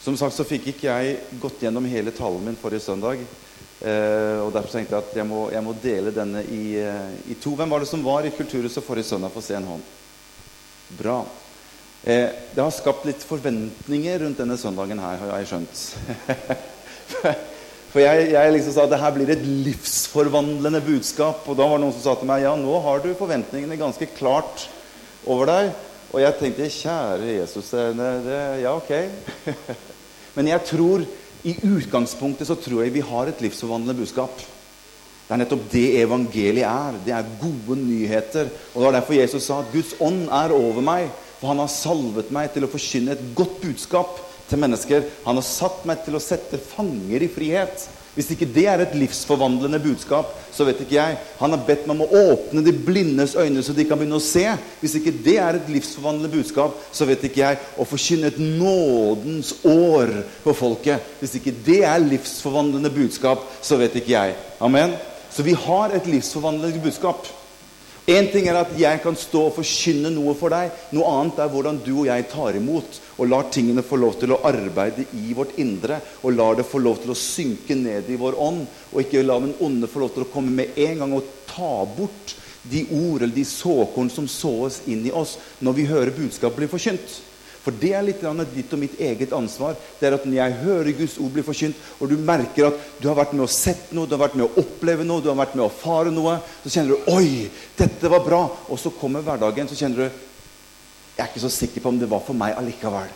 Som sagt så fikk ikke jeg gått gjennom hele talen min forrige søndag. Eh, og Derfor tenkte jeg at jeg må, jeg må dele denne i, eh, i, to. Hvem var det som var i Kulturhuset forrige søndag? Få se en hånd. Bra. Eh, det har skapt litt forventninger rundt denne søndagen her, har jeg skjønt. For jeg, jeg, liksom sa at det her blir et livsforvandlende budskap. Og da var det noen som sa til meg ja, nå har du forventningene ganske klart over deg. Og jeg tenkte kjære Jesus, det, ja, ok. Men jeg tror i utgangspunktet så tror jeg vi har et livsforvandlende budskap. Det er nettopp det evangeliet er. Det er gode nyheter. Og Det var derfor Jesus sa at Guds ånd er over meg. For han har salvet meg til å forkynne et godt budskap til mennesker. Han har satt meg til å sette fanger i frihet. Hvis ikke det er et livsforvandlende budskap, så vet ikke jeg. Han har bedt meg om å åpne de blindes øyne, så de kan begynne å se. Hvis ikke det er et livsforvandlende budskap, så vet ikke jeg. Å forkynne et nådens år på folket. Hvis ikke det er livsforvandlende budskap, så vet ikke jeg. Amen. Så vi har et livsforvandlende budskap. Én ting er at jeg kan stå og forkynne noe for deg. Noe annet er hvordan du og jeg tar imot og lar tingene få lov til å arbeide i vårt indre. Og lar det få lov til å synke ned i vår ånd. Og ikke la den onde få lov til å komme med en gang og ta bort de ord eller de såkorn som såes inn i oss når vi hører budskapet bli forkynt. For det er litt ditt og mitt eget ansvar. Det er at Når jeg hører Guds ord bli forkynt, og du merker at du har vært med og sett noe, du har vært med å oppleve noe, du har vært med å erfare noe, så kjenner du 'Oi, dette var bra.' Og så kommer hverdagen, så kjenner du 'Jeg er ikke så sikker på om det var for meg allikevel'.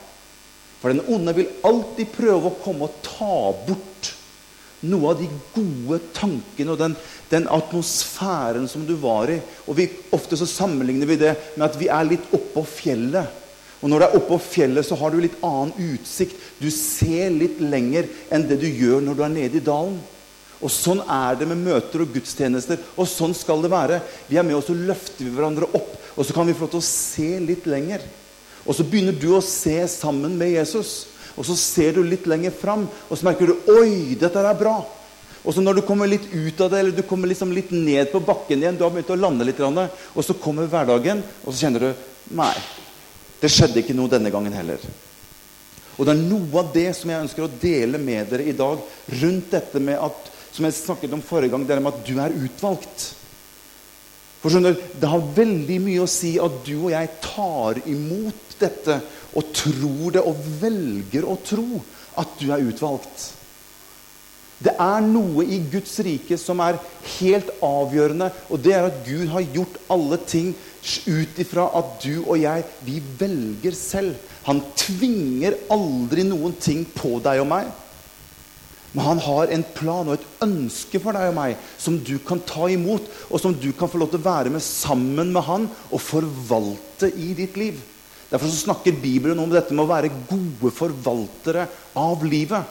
For den onde vil alltid prøve å komme og ta bort noe av de gode tankene og den, den, atmosfæren som du var i. Og vi, Ofte så sammenligner vi det med at vi er litt oppå fjellet. Og når du er oppå fjellet, så har du litt annen utsikt. Du ser litt lenger enn det du gjør når du er nede i dalen. Og Sånn er det med møter og gudstjenester. Og sånn skal det være. Vi er med og så løfter vi hverandre opp, og så kan vi få lov til å se litt lenger. Og så begynner du å se sammen med Jesus. Og så ser du litt lenger fram, og så merker du Oi, dette er bra. Og så når du kommer litt ut av det, eller du kommer liksom litt ned på bakken igjen, du har begynt å lande litt, og så kommer hverdagen, og så kjenner du Nei, det skjedde ikke noe denne gangen heller. Og det er noe av det som jeg ønsker å dele med dere i dag, rundt dette med at som jeg snakket om forrige gang, det er med at du er utvalgt. For skjønner, Det har veldig mye å si at du og jeg tar imot dette og tror det og velger å tro at du er utvalgt. Det er noe i Guds rike som er helt avgjørende, og det er at Gud har gjort alle ting ut ifra at du og jeg, vi velger selv. Han tvinger aldri noen ting på deg og meg. Men han har en plan og et ønske for deg og meg som du kan ta imot, og som du kan få lov til å være med sammen med han og forvalte i ditt liv. Derfor snakker Bibelen om dette med å være gode forvaltere av livet.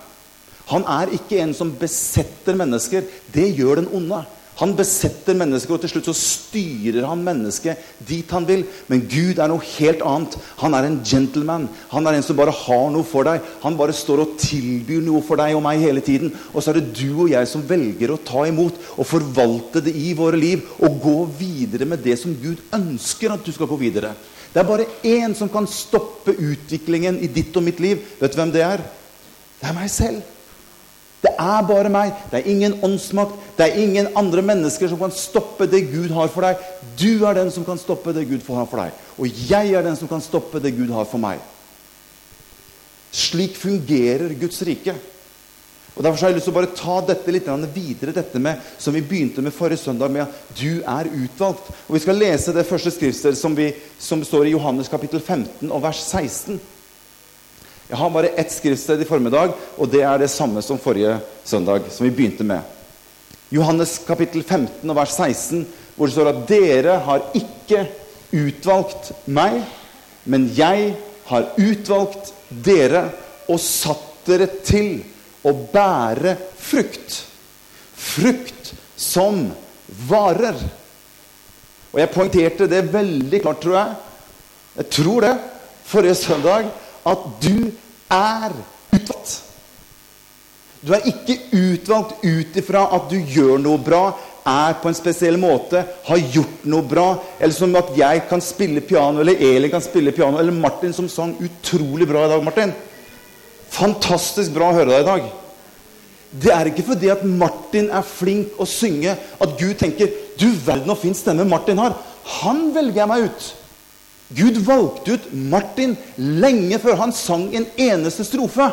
Han er ikke en som besetter mennesker. Det gjør den onde. Han besetter mennesker, og til slutt så styrer han mennesket dit han vil. Men Gud er noe helt annet. Han er en gentleman. Han er en som bare har noe for deg. Han bare står og tilbyr noe for deg og meg hele tiden. Og så er det du og jeg som velger å ta imot og forvalte det i våre liv. Og gå videre med det som Gud ønsker at du skal gå videre. Det er bare én som kan stoppe utviklingen i ditt og mitt liv. Vet du hvem det er? Det er meg selv. Det er bare meg. Det er ingen åndsmakt. Det er ingen andre mennesker som kan stoppe det Gud har for deg. Du er den som kan stoppe det Gud har for deg. Og jeg er den som kan stoppe det Gud har for meg. Slik fungerer Guds rike. Og Derfor har jeg lyst til å bare ta dette litt videre, dette med, som vi begynte med forrige søndag, med at du er utvalgt. Og Vi skal lese det første skriftsted som, som står i Johannes kapittel 15 og vers 16. Jeg har bare ett skriftsted i formiddag, og det er det samme som forrige søndag. som vi begynte med. Johannes kapittel 15 og vers 16, hvor det står at dere har ikke utvalgt meg, men jeg har utvalgt dere og satt dere til å bære frukt. Frukt som varer. Og jeg poengterte det veldig klart, tror jeg. Jeg tror det forrige søndag at du er utvalgt. Du er ikke utvalgt ut ifra at du gjør noe bra, er på en spesiell måte, har gjort noe bra. Eller som at jeg kan spille piano, eller Elin kan spille piano, eller Martin som sang utrolig bra i dag. Martin. Fantastisk bra å høre deg i dag. Det er ikke fordi at Martin er flink å synge, at Gud tenker Du verden og fin stemme Martin har. Han velger jeg meg ut. Gud valgte ut Martin lenge før han sang en eneste strofe.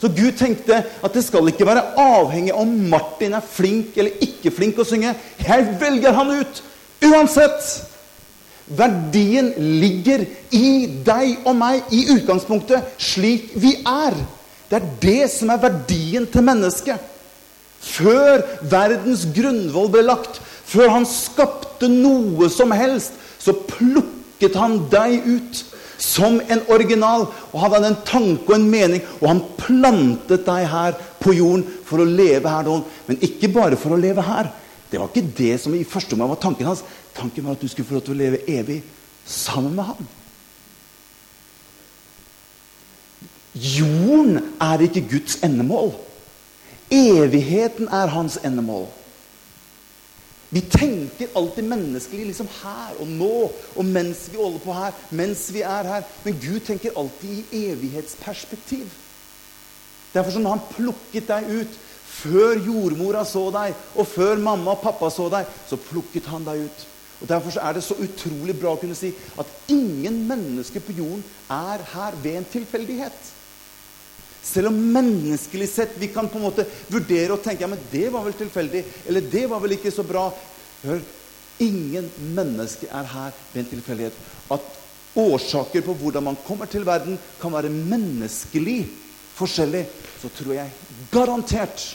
Så Gud tenkte at det skal ikke være avhengig om Martin er flink eller ikke flink å synge. Jeg velger han ut uansett. Verdien ligger i deg og meg i utgangspunktet, slik vi er. Det er det som er verdien til mennesket. Før verdens grunnvoll ble lagt, før han skapte noe som helst, så plukket han deg ut som en original. Og han hadde en tanke og en mening, og han plantet deg her på jorden for å leve her nå. Men ikke bare for å leve her. Det var ikke det som i første omgang var tanken hans. Tanken var at du skulle få lov til å leve evig sammen med ham. Jorden er ikke Guds endemål. Evigheten er hans endemål. Vi tenker alltid menneskelig liksom her og nå og mens vi holder på her, mens vi er her. Men Gud tenker alltid i evighetsperspektiv. Derfor når han plukket deg ut før jordmora så deg, og før mamma og pappa så deg, så plukket han deg ut. Og Derfor er det så utrolig bra å kunne si at ingen mennesker på jorden er her ved en tilfeldighet. Selv om menneskelig sett vi kan på en måte vurdere og tenke ja, men det var vel tilfeldig, eller det var vel ikke så bra. Hør, ingen menneske er her ved en tilfeldighet. At årsaker på hvordan man kommer til verden, kan være menneskelig forskjellig, så tror jeg garantert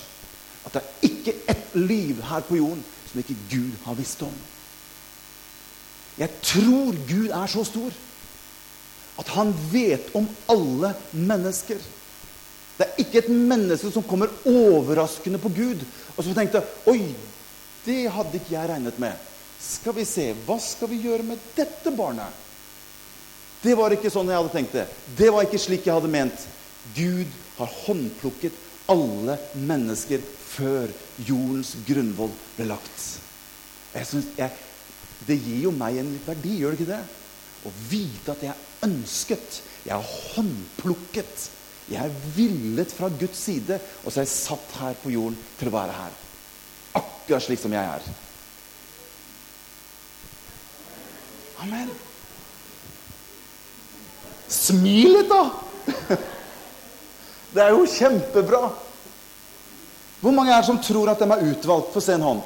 at det er ikke ett liv her på jorden som ikke Gud har visst om. Jeg tror Gud er så stor at han vet om alle mennesker. Det er ikke et menneske som kommer overraskende på Gud. Og så tenkte Oi, det hadde ikke jeg regnet med. Skal vi se, hva skal vi gjøre med dette barnet? Det var ikke sånn jeg hadde tenkt det. Det var ikke slik jeg hadde ment. Gud har håndplukket alle mennesker før jordens grunnvoll ble lagt. Jeg synes, jeg, det gir jo meg en verdi, gjør det ikke det? Å vite at jeg er ønsket. Jeg er håndplukket. Jeg er villet fra Guds side, og så er jeg satt her på jorden til å være her. Akkurat slik som jeg er. Amen. Smil litt, da! Det er jo kjempebra. Hvor mange er det som tror at de er utvalgt? Få se en hånd.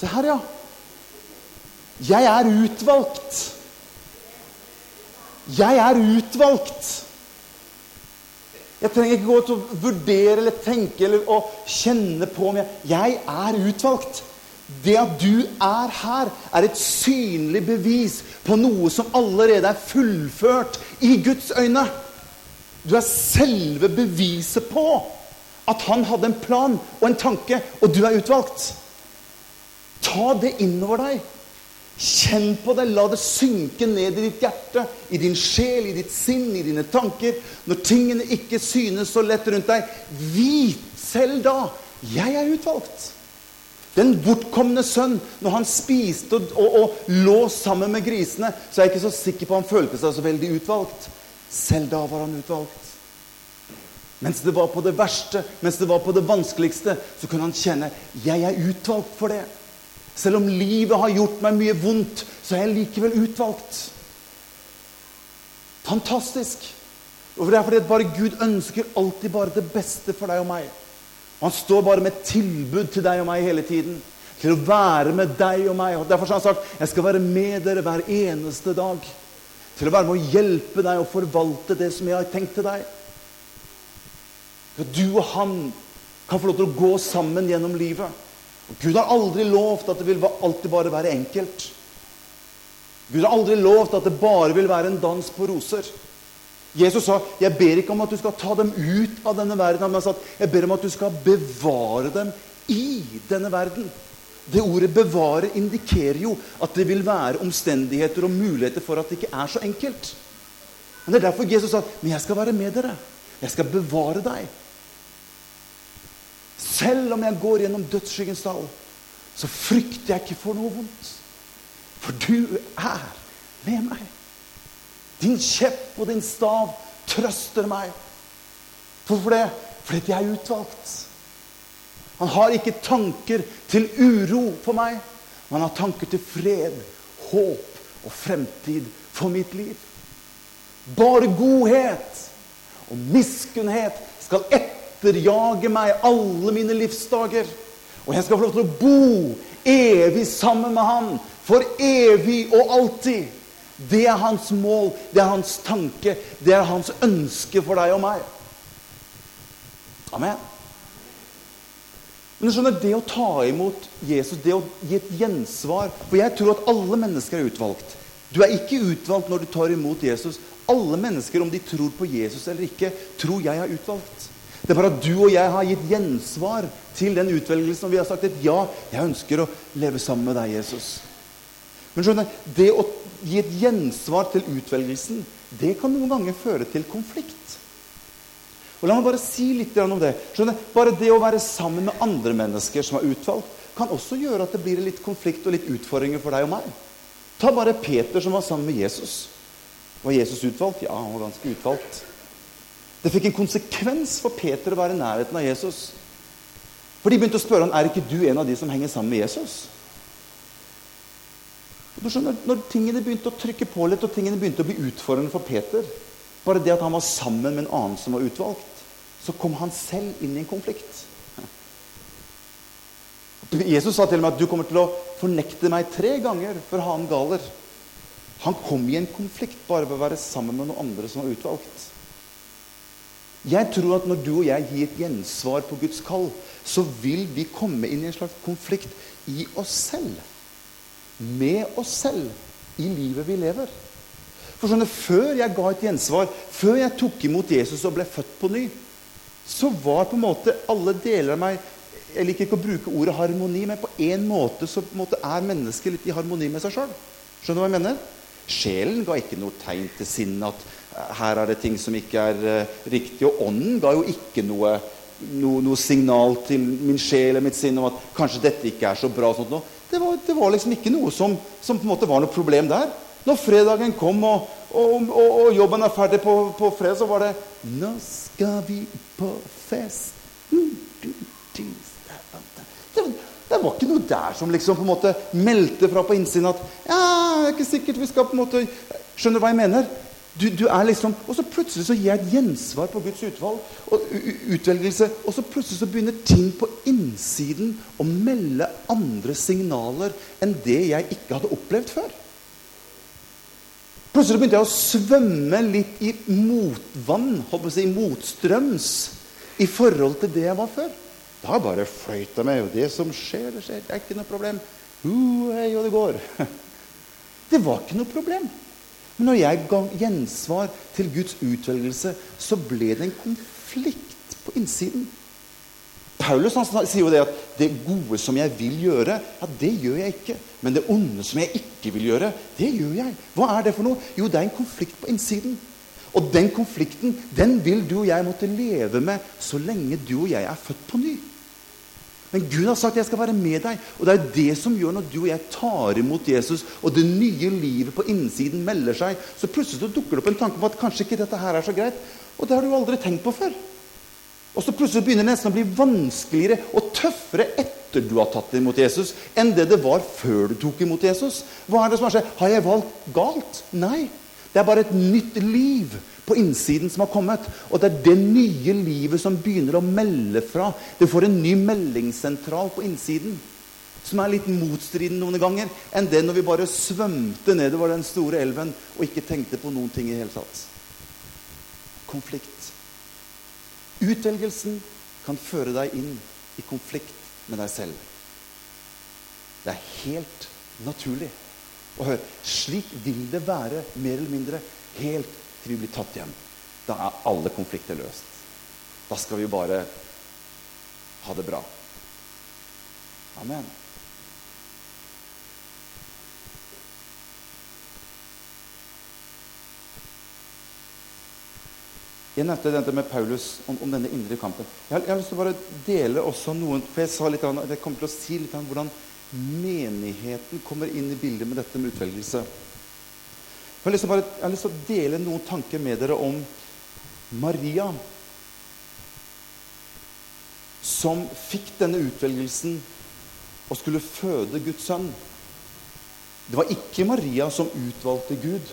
Se her, ja. Jeg er utvalgt. Jeg er utvalgt. Jeg trenger ikke gå til å vurdere eller tenke eller å kjenne på om jeg Jeg er utvalgt. Det at du er her, er et synlig bevis på noe som allerede er fullført i Guds øyne. Du er selve beviset på at han hadde en plan og en tanke, og du er utvalgt. Ta det innover deg. Kjenn på det. La det synke ned i ditt hjerte, i din sjel, i ditt sinn, i dine tanker. Når tingene ikke synes så lett rundt deg, vit selv da jeg er utvalgt. Den bortkomne sønn, når han spiste og, og, og, lå sammen med grisene, så er jeg ikke så sikker på han følte seg så veldig utvalgt. Selv da var han utvalgt. Mens det var på det verste, mens det var på det vanskeligste, så kunne han kjenne jeg er utvalgt for det. Selv om livet har gjort meg mye vondt, så er jeg likevel utvalgt. Fantastisk. Og det er fordi at bare Gud ønsker alltid bare det beste for deg og meg. Han står bare med tilbud til deg og meg hele tiden. Til å være med deg og meg. Og Derfor har han sagt jeg skal være med dere hver eneste dag. Til å være med å hjelpe deg og forvalte det som jeg har tenkt til deg. For du og han kan få lov til å gå sammen gjennom livet. Gud har aldri lovt at det vil alltid bare være enkelt. Gud har aldri lovt at det bare vil være en dans på roser. Jesus sa, 'Jeg ber ikke om at du skal ta dem ut av denne verden.' Men han sa, 'Jeg ber om at du skal bevare dem i denne verden'. Det ordet 'bevare' indikerer jo at det vil være omstendigheter og muligheter for at det ikke er så enkelt. Men Det er derfor Jesus sa, 'Men jeg skal være med dere. Jeg skal bevare deg.' Selv om jeg går gjennom dødsskyggens dal, så frykter jeg ikke for noe vondt. For du er med meg. Din kjepp og din stav trøster meg. Hvorfor det? Fordi jeg er utvalgt. Han har ikke tanker til uro for meg, men han har tanker til fred, håp og fremtid for mitt liv. Bare godhet og miskunnhet skal etterjage meg alle mine livsdager. Og jeg skal få lov til å bo evig sammen med Han for evig og alltid. Det er hans mål, det er hans tanke, det er hans ønske for deg og meg. Amen. Men du skjønner, det å ta imot Jesus, det å gi et gjensvar For jeg tror at alle mennesker er utvalgt. Du er ikke utvalgt når du tar imot Jesus. Alle mennesker, om de tror på Jesus eller ikke, tror jeg er utvalgt. Det er bare at du og jeg har gitt gjensvar til den utvelgelsen. Og vi har sagt et ja, jeg ønsker å leve sammen med deg, Jesus. Men skjønner, det å gi et gjensvar til utvelgelsen, det kan noen ganger føre til konflikt. Og La meg bare si litt om det. Skjønner, bare det å være sammen med andre mennesker som er utvalgt, kan også gjøre at det blir litt konflikt og litt utfordringer for deg og meg. Ta bare Peter som var sammen med Jesus. Var Jesus utvalgt? Ja, han var ganske utvalgt. Det fikk en konsekvens for Peter å være i nærheten av Jesus. For de begynte å spørre han, er ikke du en av de som henger sammen med Jesus. Du skjønner, Når tingene begynte å trykke på litt, og tingene begynte å bli utfordrende for Peter Bare det at han var sammen med en annen som var utvalgt, så kom han selv inn i en konflikt. Jesus sa til og med at du kommer til å fornekte meg tre ganger for han galer. Han kom i en konflikt bare ved å være sammen med noen andre som var utvalgt. Jeg tror at når du og jeg gir et gjensvar på Guds kall, så vil vi komme inn i en slags konflikt i oss selv. Med oss selv i livet vi lever. For sånn, Før jeg ga et gjensvar, før jeg tok imot Jesus og ble født på ny, så var på en måte alle deler av meg Jeg liker ikke å bruke ordet harmoni, men på en måte så på en måte er mennesket litt i harmoni med seg sjøl. Skjønner du hva jeg mener? Sjelen ga ikke noe tegn til sinnet at eh, her er det ting som ikke er uh, riktig. Og ånden ga jo ikke noe, noe, noe, signal til min sjel og mitt sinn om at kanskje dette ikke er så bra. Sånt det, var, det, var, liksom ikke noe som, som, på en måte var noe problem der. Når fredagen kom og, og, og, og jobben er ferdig på, på, fredag, så var det Nå skal vi på fest. Det var ikke noe der som liksom på en måte meldte fra på innsiden at ja, det er ikke sikkert vi skal på en måte Skjønner du hva jeg mener? Du, du er liksom, Og så plutselig så gir jeg et gjensvar på Guds utvalg og utvelgelse. Og så plutselig så begynner ting på innsiden å melde andre signaler enn det jeg ikke hadde opplevd før. Plutselig begynte jeg å svømme litt i motvann, håper jeg, si, motstrøms, i forhold til det jeg var før. Da bare fløyt jeg meg. Og det som skjer, det skjer. Det er ikke noe problem. Uh, hei, og det går. Det var ikke noe problem. Men når jeg ga gjensvar til Guds utvelgelse, så ble det en konflikt på innsiden. Paulus han sier jo det at 'det gode som jeg vil gjøre, ja, det gjør jeg ikke'. 'Men det onde som jeg ikke vil gjøre, det gjør jeg'. Hva er det for noe? Jo, det er en konflikt på innsiden. Og den konflikten den vil du og jeg måtte leve med så lenge du og jeg er født på ny. Men Gud har sagt at 'jeg skal være med deg'. Og det er det som gjør når du og jeg tar imot Jesus, og det nye livet på innsiden melder seg, så plutselig dukker det opp en tanke om at kanskje ikke dette her er så greit. Og det har du aldri tenkt på før. Og så plutselig begynner det nesten å bli vanskeligere og tøffere etter du har tatt imot Jesus, enn det det var før du tok imot Jesus. Hva er det som har skjedd? Har jeg valgt galt? Nei. Det er bare et nytt liv på innsiden som har kommet. Og det er det nye livet som begynner å melde fra. Du får en ny meldingssentral på innsiden som er litt motstridende noen ganger enn det når vi bare svømte nedover den store elven og ikke tenkte på noen ting i hele tatt. Konflikt. Utvelgelsen kan føre deg inn i konflikt med deg selv. Det er helt naturlig. Og hør, slik vil det være mer eller mindre helt til vi blir tatt hjem. Da er alle konflikter løst. Da skal vi bare ha det bra. Amen. Jeg nevnte dette med Paulus om, om denne indre kampen. Jeg har, jeg har, lyst til å bare dele også noen for Jeg sa litt, jeg kommer til å si litt om hvordan menigheten kommer inn i bildet med dette med utvelgelse. Jeg har, bare, jeg har lyst til å dele noen tanker med dere om Maria. som fikk denne utvelgelsen og skulle føde Guds sønn. Det var ikke Maria som utvalgte Gud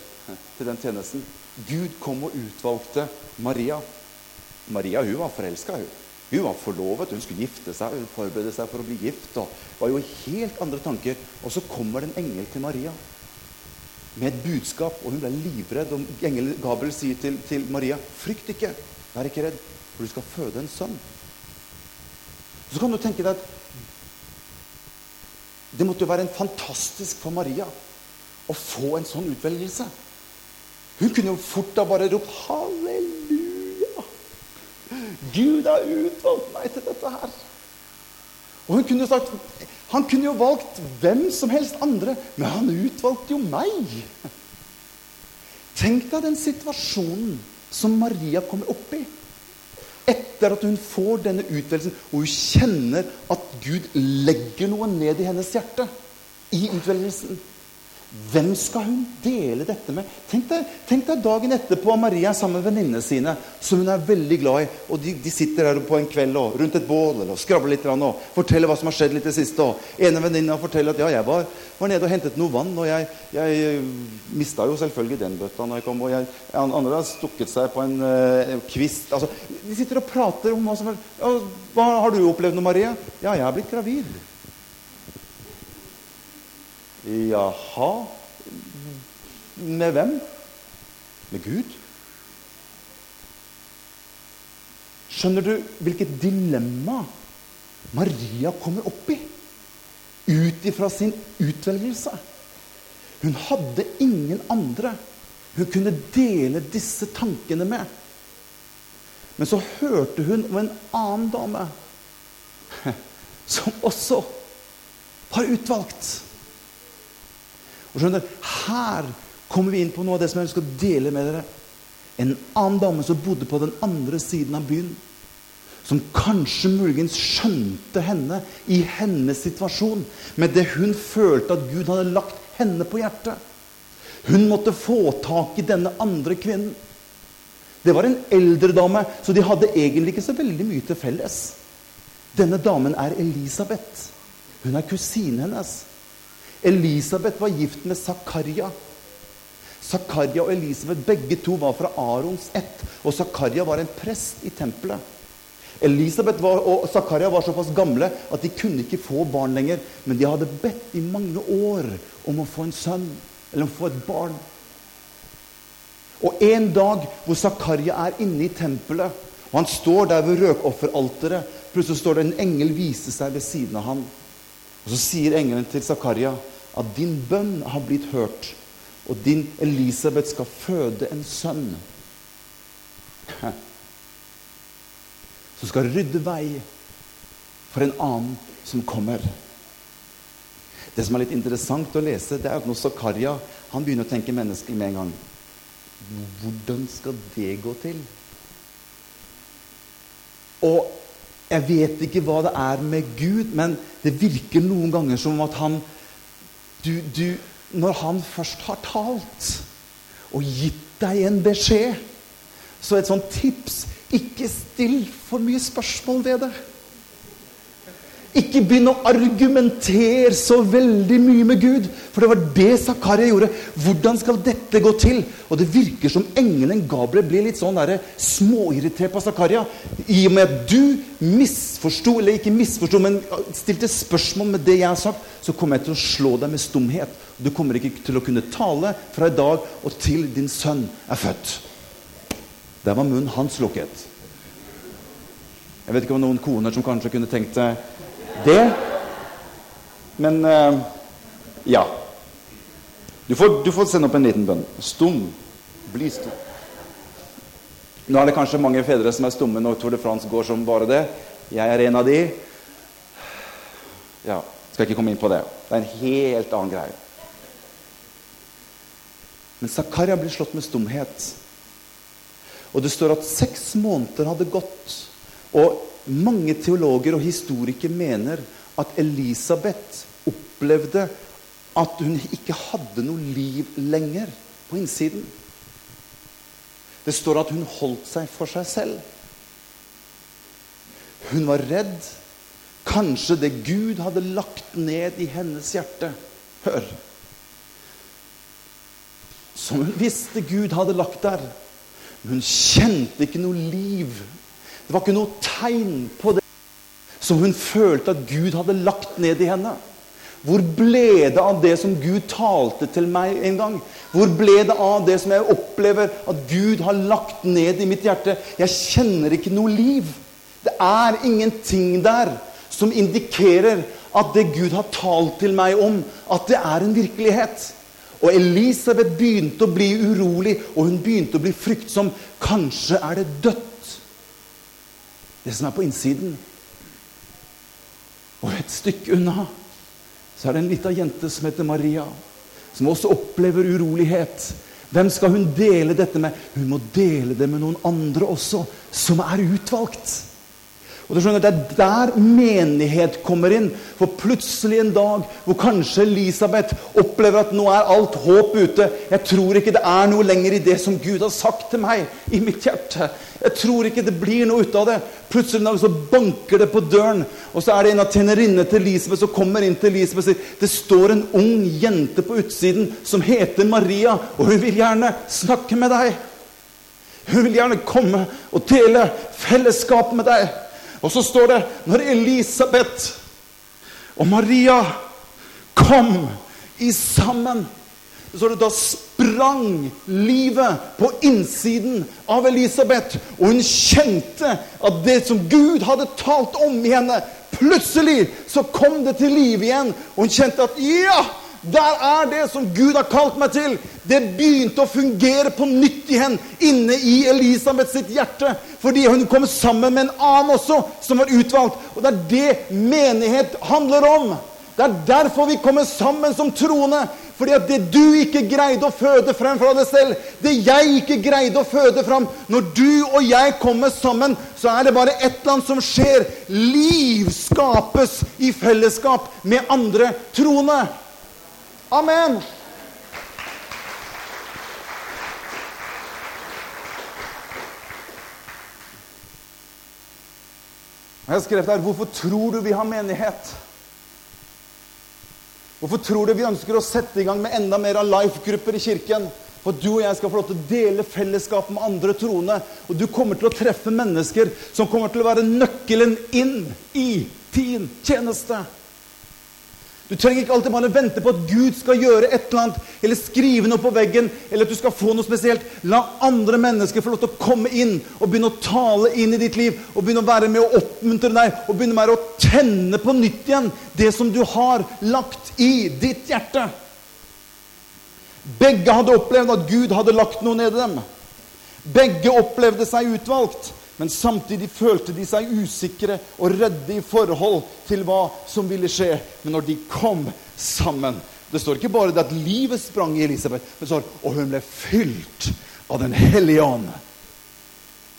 til den tjenesten. Gud kom og utvalgte Maria. Maria hun var forelska. Hun. hun var forlovet, hun skulle gifte seg, hun forberedte seg for å bli gift. og var jo helt andre tanker. Og så kommer det en engel til Maria med et budskap, og hun ble livredd. Og engel Gabriel sier til, til Maria, 'Frykt ikke, vær ikke redd, for du skal føde en sønn'. Så kan du tenke deg at det måtte jo være en fantastisk for Maria å få en sånn utvelgelse. Hun kunne jo fort da bare ropt 'Halleluja! Gud har utvalgt meg til dette her.' Og hun kunne jo sagt Han kunne jo valgt hvem som helst andre, men han utvalgte jo meg. Tenk deg den situasjonen som Maria kommer opp i etter at hun får denne utvelgelsen, og hun kjenner at Gud legger noe ned i hennes hjerte i utvelgelsen. Hvem skal hun dele dette med? Tenk deg, tenk deg dagen etterpå Maria sammen med venninnene sine, som hun er veldig glad i. og De, de sitter her på en kveld og, rundt et bål og skravler litt og forteller hva som har skjedd litt det siste. Og ene venninna forteller at ja, jeg var, var, nede og hentet noe vann, og jeg, jeg eh, mista jo selvfølgelig den bøtta når jeg kom. Og jeg, andre har stukket seg på en uh, kvist. Altså, de sitter og prater om hva som er ja, hva Har du opplevd noe, Maria? Ja, jeg har blitt gravid. Jaha Med hvem? Med Gud? Skjønner du hvilket dilemma Maria kommer opp i ut ifra sin utvelgelse? Hun hadde ingen andre hun kunne dele disse tankene med. Men så hørte hun om en annen dame som også var utvalgt. Og skjønner, Her kommer vi inn på noe av det som jeg ønsker å dele med dere. En annen dame som bodde på den andre siden av byen. Som kanskje muligens skjønte henne i hennes situasjon. Med det hun følte at Gud hadde lagt henne på hjertet. Hun måtte få tak i denne andre kvinnen. Det var en eldre dame, så de hadde egentlig ikke så veldig mye til felles. Denne damen er Elisabeth. Hun er kusinen hennes. Elisabeth var gift med Zakaria. Zakaria og Elisabeth begge to var fra Arons ett. Og Zakaria var en prest i tempelet. Elisabeth var, og Zakaria var såpass gamle at de kunne ikke få barn lenger. Men de hadde bedt i mange år om å få en sønn, eller om å få et barn. Og en dag hvor Zakaria er inne i tempelet, og han står der ved røkofferalteret Plutselig står det en engel viser seg ved siden av ham. Og Så sier engelen til Zakaria at din bønn har blitt hørt, og din Elisabeth skal føde en sønn. Som skal rydde vei for en annen som kommer. Det som er litt interessant å lese, det er at når Zakaria han begynner å tenke menneskelig med en gang Hvordan skal det gå til? Og jeg vet ikke hva det er med Gud, men det virker noen ganger som at han du, du, Når han først har talt og gitt deg en beskjed, så et sånt tips ikke still for mye spørsmål ved det. Ikke begynn å argumentere så veldig mye med Gud. For det var det Zakaria gjorde. Hvordan skal dette gå til? Og det virker som engelen Gabriel blir litt sånn der, småirritert på Zakaria. I og med at du misforsto, eller ikke misforsto, men stilte spørsmål med det jeg har sagt, så kommer jeg til å slå deg med stumhet. Du kommer ikke til å kunne tale fra i dag og til din sønn er født. Der var munnen hans lukket. Jeg vet ikke om noen koner som kanskje kunne tenkt seg det. Men uh, ja. Du får, du får, sende opp en liten bønn. Stum. Bli stum. Nå er det kanskje mange fedre som er stumme når Tour de France går som bare det. Jeg er en av de. Ja, skal ikke komme inn på det. Det er en helt annen greie. Men Zakaria blir slått med stumhet. Og det står at seks måneder hadde gått. Og mange teologer og historikere mener at Elisabeth opplevde at hun ikke hadde noe liv lenger på innsiden. Det står at hun holdt seg for seg selv. Hun var redd. Kanskje det Gud hadde lagt ned i hennes hjerte Hør. Som hun visste Gud hadde lagt der. Men hun kjente ikke noe liv. Det var ikke noe tegn på det som hun følte at Gud hadde lagt ned i henne. Hvor ble det av det som Gud talte til meg en gang? Hvor ble det av det som jeg opplever at Gud har lagt ned i mitt hjerte? Jeg kjenner ikke noe liv. Det er ingenting der som indikerer at det Gud har talt til meg om, at det er en virkelighet. Og Elisabeth begynte å bli urolig, og hun begynte å bli fryktsom. Kanskje er det dødt, det som er på innsiden. Og et stykke unna så er det en lita jente som heter Maria, som også opplever urolighet. Hvem skal hun dele dette med? Hun må dele det med noen andre også, som er utvalgt. Og du skjønner, at Det er der menighet kommer inn. For plutselig en dag hvor kanskje Elisabeth opplever at nå er alt håp ute. Jeg tror ikke det er noe lenger i det som Gud har sagt til meg i mitt hjerte. Jeg tror ikke det blir noe ut av det. Plutselig en dag så banker det på døren, og så er det en av tjenerinnene til Elisabeth som kommer inn til Elisabeth og sier det står en ung jente på utsiden som heter Maria, og hun vil gjerne snakke med deg. Hun vil gjerne komme og dele fellesskap med deg. Og så står det når Elisabeth og Maria kom i sammen så det da sprang livet på innsiden av Elisabeth. Og hun kjente at det som Gud hadde talt om i henne Plutselig så kom det til live igjen. Og hun kjente at ja! Der er det som Gud har kalt meg til. Det begynte å fungere på nytt igjen inne i Elisabeth sitt hjerte. Fordi hun kom sammen med en annen også, som var utvalgt. Og det er det menighet handler om. Det er derfor vi kommer sammen som troende. Fordi at det du ikke greide å føde frem fra deg selv, det jeg ikke greide å føde frem Når du og jeg kommer sammen, så er det bare et eller annet som skjer. Liv skapes i fellesskap med andre troende. Amen. Jeg har skrevet her Hvorfor tror du vi har menighet? Hvorfor tror du vi ønsker å sette i gang med enda mer av life-grupper i kirken? For du og jeg skal få lov til å dele fellesskap med andre troende. Og du kommer til å treffe mennesker som kommer til å være nøkkelen inn i din tjeneste. Du trenger ikke alltid bare vente på at Gud skal gjøre et eller annet, eller skrive noe på veggen, eller at du skal få noe spesielt. La andre mennesker få lov til å komme inn og begynne å tale inn i ditt liv. Og begynne å være med å oppmuntre deg og begynne med å tenne på nytt igjen det som du har lagt i ditt hjerte. Begge hadde opplevd at Gud hadde lagt noe ned i dem. Begge opplevde seg utvalgt. Men samtidig følte de seg usikre og redde i forhold til hva som ville skje. Men når de kom sammen Det står ikke bare det at livet sprang i Elisabeth, men så, og hun ble fylt av Den hellige ånd.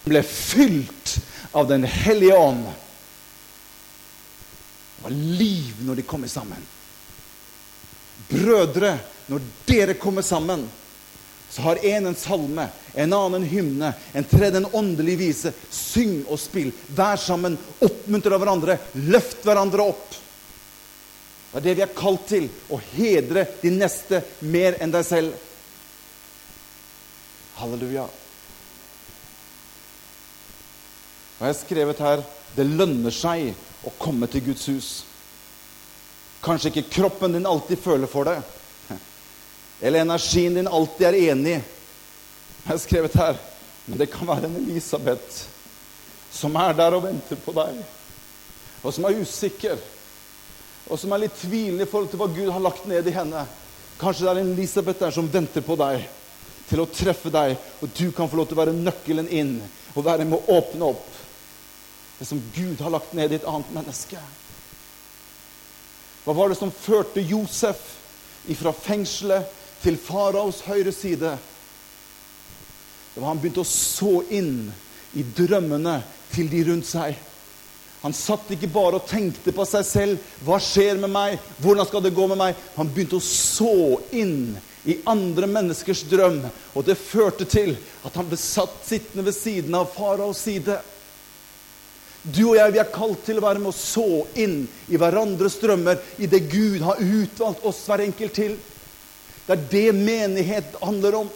Hun ble fylt av Den hellige ånd. Det var liv når de kom sammen. Brødre, når dere kommer sammen så har en en salme, en annen en hymne, en tredje en åndelig vise. Syng og spill. Vær sammen, oppmuntre hverandre, løft hverandre opp. Det er det vi er kalt til. Å hedre de neste mer enn deg selv. Halleluja. Og jeg har skrevet her det lønner seg å komme til Guds hus. Kanskje ikke kroppen din alltid føler for det eller energien din alltid er enig. Jeg har skrevet her men det kan være en Elisabeth som er der og venter på deg, og som er usikker, og som er litt tvilende i forhold til hva Gud har lagt ned i henne. Kanskje det er en Elisabeth der som venter på deg til å treffe deg, og du kan få lov til å være nøkkelen inn og være med å åpne opp det som Gud har lagt ned i et annet menneske. Hva var det som førte Josef ifra fengselet til faraos høyre side. Det var Han begynte å så inn i drømmene til de rundt seg. Han satt ikke bare og tenkte på seg selv. Hva skjer med meg? Hvordan skal det gå med meg? Han begynte å så inn i andre menneskers drøm. Og det førte til at han ble satt sittende ved siden av faraos side. Du og jeg vi er kalt til å være med å så inn i hverandres drømmer, i det Gud har utvalgt oss hver enkelt til. Det er det menighet handler om.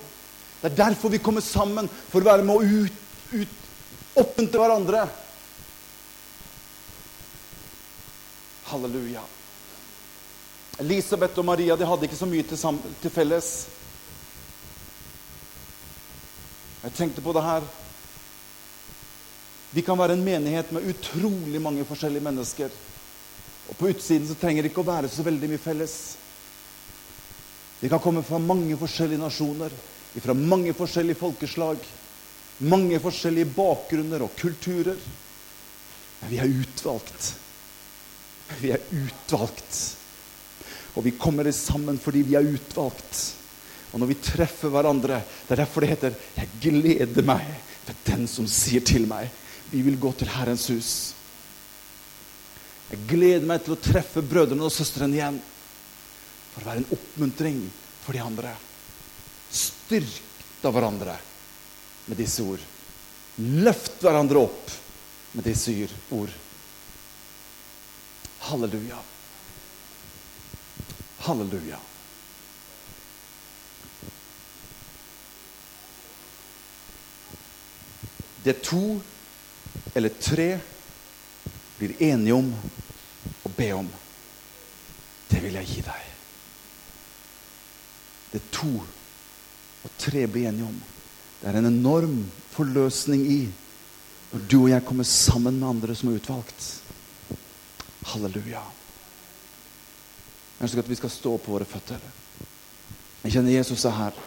Det er derfor vi kommer sammen, for å være med å ut, ut, oppmuntre hverandre. Halleluja. Elisabeth og Maria de hadde ikke så mye til, til felles. Jeg tenkte på det her. Vi kan være en menighet med utrolig mange forskjellige mennesker. Og på utsiden så trenger det ikke å være så veldig mye felles. Vi kan komme fra mange forskjellige nasjoner, fra mange forskjellige folkeslag, mange forskjellige bakgrunner og kulturer. Men vi er utvalgt. Vi er utvalgt. Og vi kommer sammen fordi vi er utvalgt. Og når vi treffer hverandre Det er derfor det heter 'Jeg gleder meg ved den som sier til meg' Vi vil gå til Herrens hus. Jeg gleder meg til å treffe brødrene og søstrene igjen. For å være en oppmuntring for de andre. Styrkt av hverandre med disse ord. Løft hverandre opp med disse ord. Halleluja. Halleluja. Det to eller tre blir enige om å be om, det vil jeg gi deg. Det er to og tre blir enige om. Det er en enorm forløsning i når du og jeg kommer sammen med andre som er utvalgt. Halleluja. Jeg ønsker at vi skal stå på våre føtter. Jeg kjenner Jesus er her.